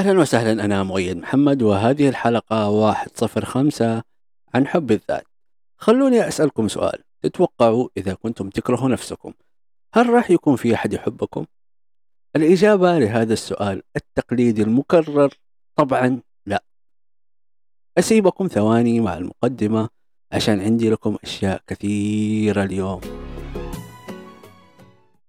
أهلا وسهلا أنا مؤيد محمد وهذه الحلقة 105 عن حب الذات. خلوني أسألكم سؤال. تتوقعوا إذا كنتم تكرهوا نفسكم هل راح يكون في أحد يحبكم؟ الإجابة لهذا السؤال التقليدي المكرر؟ طبعا لا. أسيبكم ثواني مع المقدمة عشان عندي لكم أشياء كثيرة اليوم.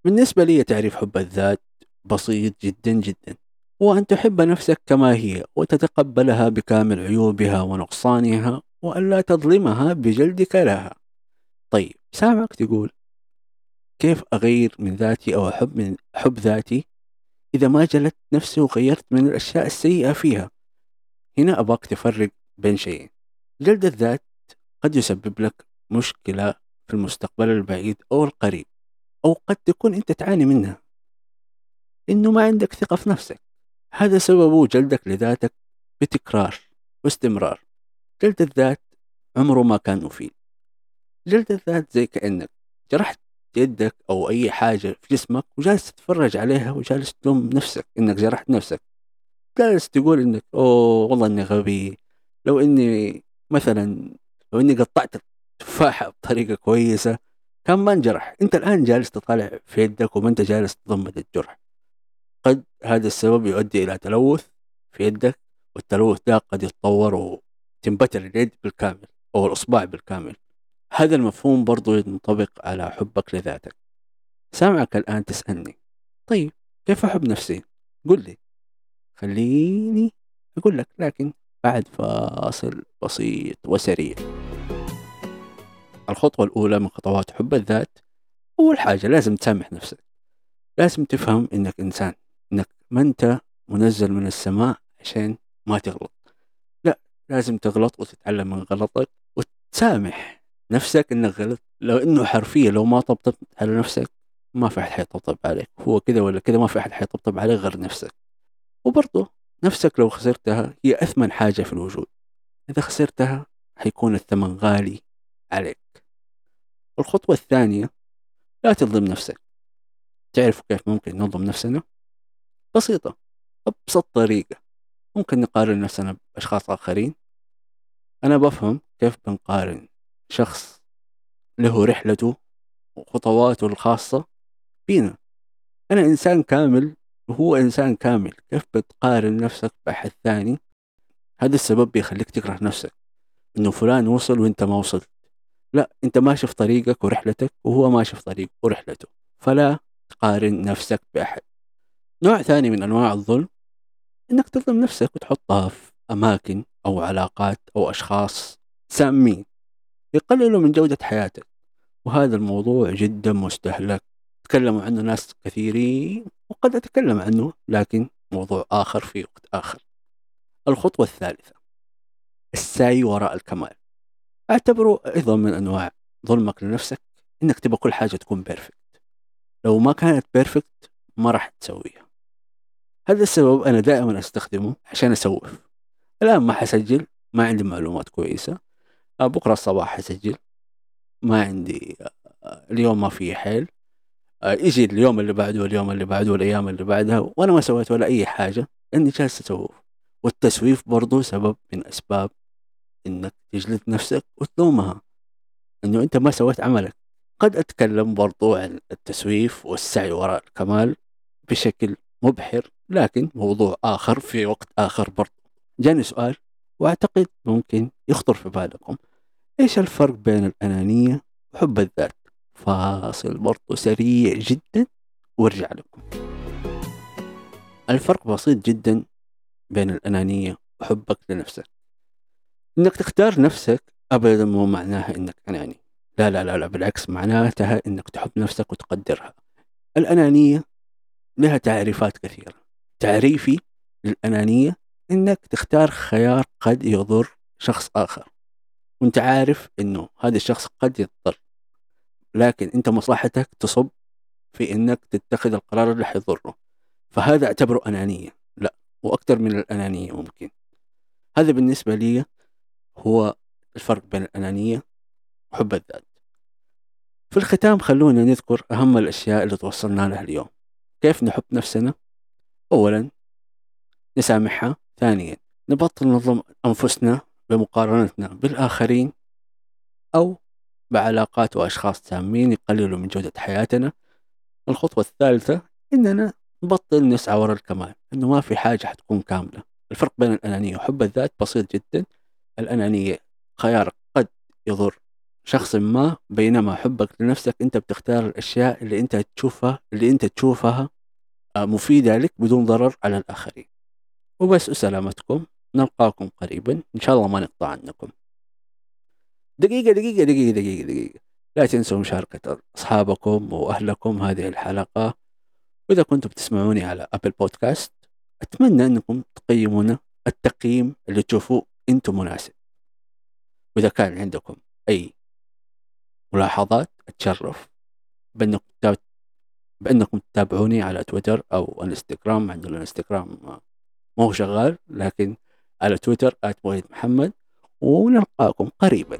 بالنسبة لي تعريف حب الذات بسيط جدا جدا. هو أن تحب نفسك كما هي وتتقبلها بكامل عيوبها ونقصانها وأن لا تظلمها بجلدك لها. طيب سامعك تقول كيف أغير من ذاتي أو أحب من حب ذاتي إذا ما جلدت نفسي وغيرت من الأشياء السيئة فيها؟ هنا أباك تفرق بين شيئين. جلد الذات قد يسبب لك مشكلة في المستقبل البعيد أو القريب أو قد تكون أنت تعاني منها. إنه ما عندك ثقة في نفسك. هذا سببه جلدك لذاتك بتكرار واستمرار. جلد الذات عمره ما كان مفيد. جلد الذات زي كأنك جرحت يدك أو أي حاجة في جسمك وجالس تتفرج عليها وجالس تلوم نفسك إنك جرحت نفسك. جالس تقول إنك أوه والله إني غبي. لو إني مثلا لو إني قطعت التفاحة بطريقة كويسة كان ما انجرح. أنت الآن جالس تطالع في يدك وما أنت جالس تضمد الجرح. قد هذا السبب يؤدي إلى تلوث في يدك والتلوث ده قد يتطور وتنبتر اليد بالكامل أو الإصبع بالكامل. هذا المفهوم برضو ينطبق على حبك لذاتك. سامعك الآن تسألني طيب كيف أحب نفسي؟ قل لي. خليني أقول لك لكن بعد فاصل بسيط وسريع. الخطوة الأولى من خطوات حب الذات أول حاجة لازم تسامح نفسك. لازم تفهم إنك إنسان. إنك ما أنت منزل من السماء عشان ما تغلط. لا لازم تغلط وتتعلم من غلطك وتسامح نفسك إنك غلط لو إنه حرفيا لو ما طبطبت على نفسك ما في أحد حيطبطب عليك. هو كذا ولا كذا ما في أحد حيطبطب عليك غير نفسك. وبرضه نفسك لو خسرتها هي أثمن حاجة في الوجود. إذا خسرتها حيكون الثمن غالي عليك. الخطوة الثانية لا تظلم نفسك. تعرفوا كيف ممكن نظلم نفسنا؟ بسيطة أبسط طريقة. ممكن نقارن نفسنا بأشخاص آخرين. أنا بفهم كيف بنقارن شخص له رحلته وخطواته الخاصة بينا. أنا إنسان كامل وهو إنسان كامل. كيف بتقارن نفسك بأحد ثاني؟ هذا السبب بيخليك تكره نفسك إنه فلان وصل وإنت ما وصلت. لا أنت ماشي في طريقك ورحلتك وهو ماشي في طريقه ورحلته. فلا تقارن نفسك بأحد. نوع ثاني من أنواع الظلم إنك تظلم نفسك وتحطها في أماكن أو علاقات أو أشخاص سامين يقللوا من جودة حياتك. وهذا الموضوع جدا مستهلك. تكلموا عنه ناس كثيرين وقد أتكلم عنه لكن موضوع آخر في وقت آخر. الخطوة الثالثة السعي وراء الكمال. أعتبره أيضا من أنواع ظلمك لنفسك إنك تبغى كل حاجة تكون perfect لو ما كانت perfect ما راح تسويها. هذا السبب أنا دائما أستخدمه عشان أسوف الآن ما حسجل ما عندي معلومات كويسة. آه، بكرة الصباح حسجل. ما عندي آه، اليوم ما في حيل. آه، يجي اليوم اللي بعده واليوم اللي بعده والأيام اللي بعدها. وأنا ما سويت ولا أي حاجة. إني جالس أسوف والتسويف برضو سبب من أسباب إنك تجلد نفسك وتلومها إنه أنت ما سويت عملك. قد أتكلم برضو عن التسويف والسعي وراء الكمال بشكل مبحر لكن موضوع آخر في وقت آخر برضو. جاني سؤال وأعتقد ممكن يخطر في بالكم. إيش الفرق بين الأنانية وحب الذات؟ فاصل برضو سريع جدا وأرجع لكم. الفرق بسيط جدا بين الأنانية وحبك لنفسك. إنك تختار نفسك أبدا مو معناها إنك أناني. لا لا لا لا بالعكس معناتها إنك تحب نفسك وتقدرها. الأنانية لها تعريفات كثيرة. تعريفي للأنانية إنك تختار خيار قد يضر شخص آخر. وأنت عارف إنه هذا الشخص قد يضطر لكن أنت مصلحتك تصب في إنك تتخذ القرار اللي حيضره. فهذا أعتبره أنانية. لا وأكثر من الأنانية ممكن. هذا بالنسبة لي هو الفرق بين الأنانية وحب الذات. في الختام خلونا نذكر أهم الأشياء اللي توصلنا لها اليوم. كيف نحب نفسنا؟ اولا نسامحها. ثانيا نبطل نظلم أنفسنا بمقارنتنا بالآخرين أو بعلاقات وأشخاص سامين يقللوا من جودة حياتنا. الخطوة الثالثة إننا نبطل نسعى وراء الكمال إنه ما في حاجة حتكون كاملة. الفرق بين الأنانية وحب الذات بسيط جدا. الأنانية خيارك قد يضر شخص ما بينما حبك لنفسك أنت بتختار الأشياء اللي أنت تشوفها اللي أنت تشوفها. مفيدة لك بدون ضرر على الآخرين. وبس وسلامتكم نلقاكم قريبا. إن شاء الله ما نقطع عنكم. دقيقة دقيقة دقيقة دقيقة دقيقة. لا تنسوا مشاركة أصحابكم وأهلكم هذه الحلقة. وإذا كنتم بتسمعوني على أبل بودكاست أتمنى أنكم تقيمونا التقييم اللي تشوفوه أنتم مناسب. وإذا كان عندكم أي ملاحظات أتشرف بأنكم بأنكم تتابعوني على تويتر أو إنستغرام عندنا الإنستغرام ما هو شغال لكن على تويتر محمد ونلقاكم قريبا.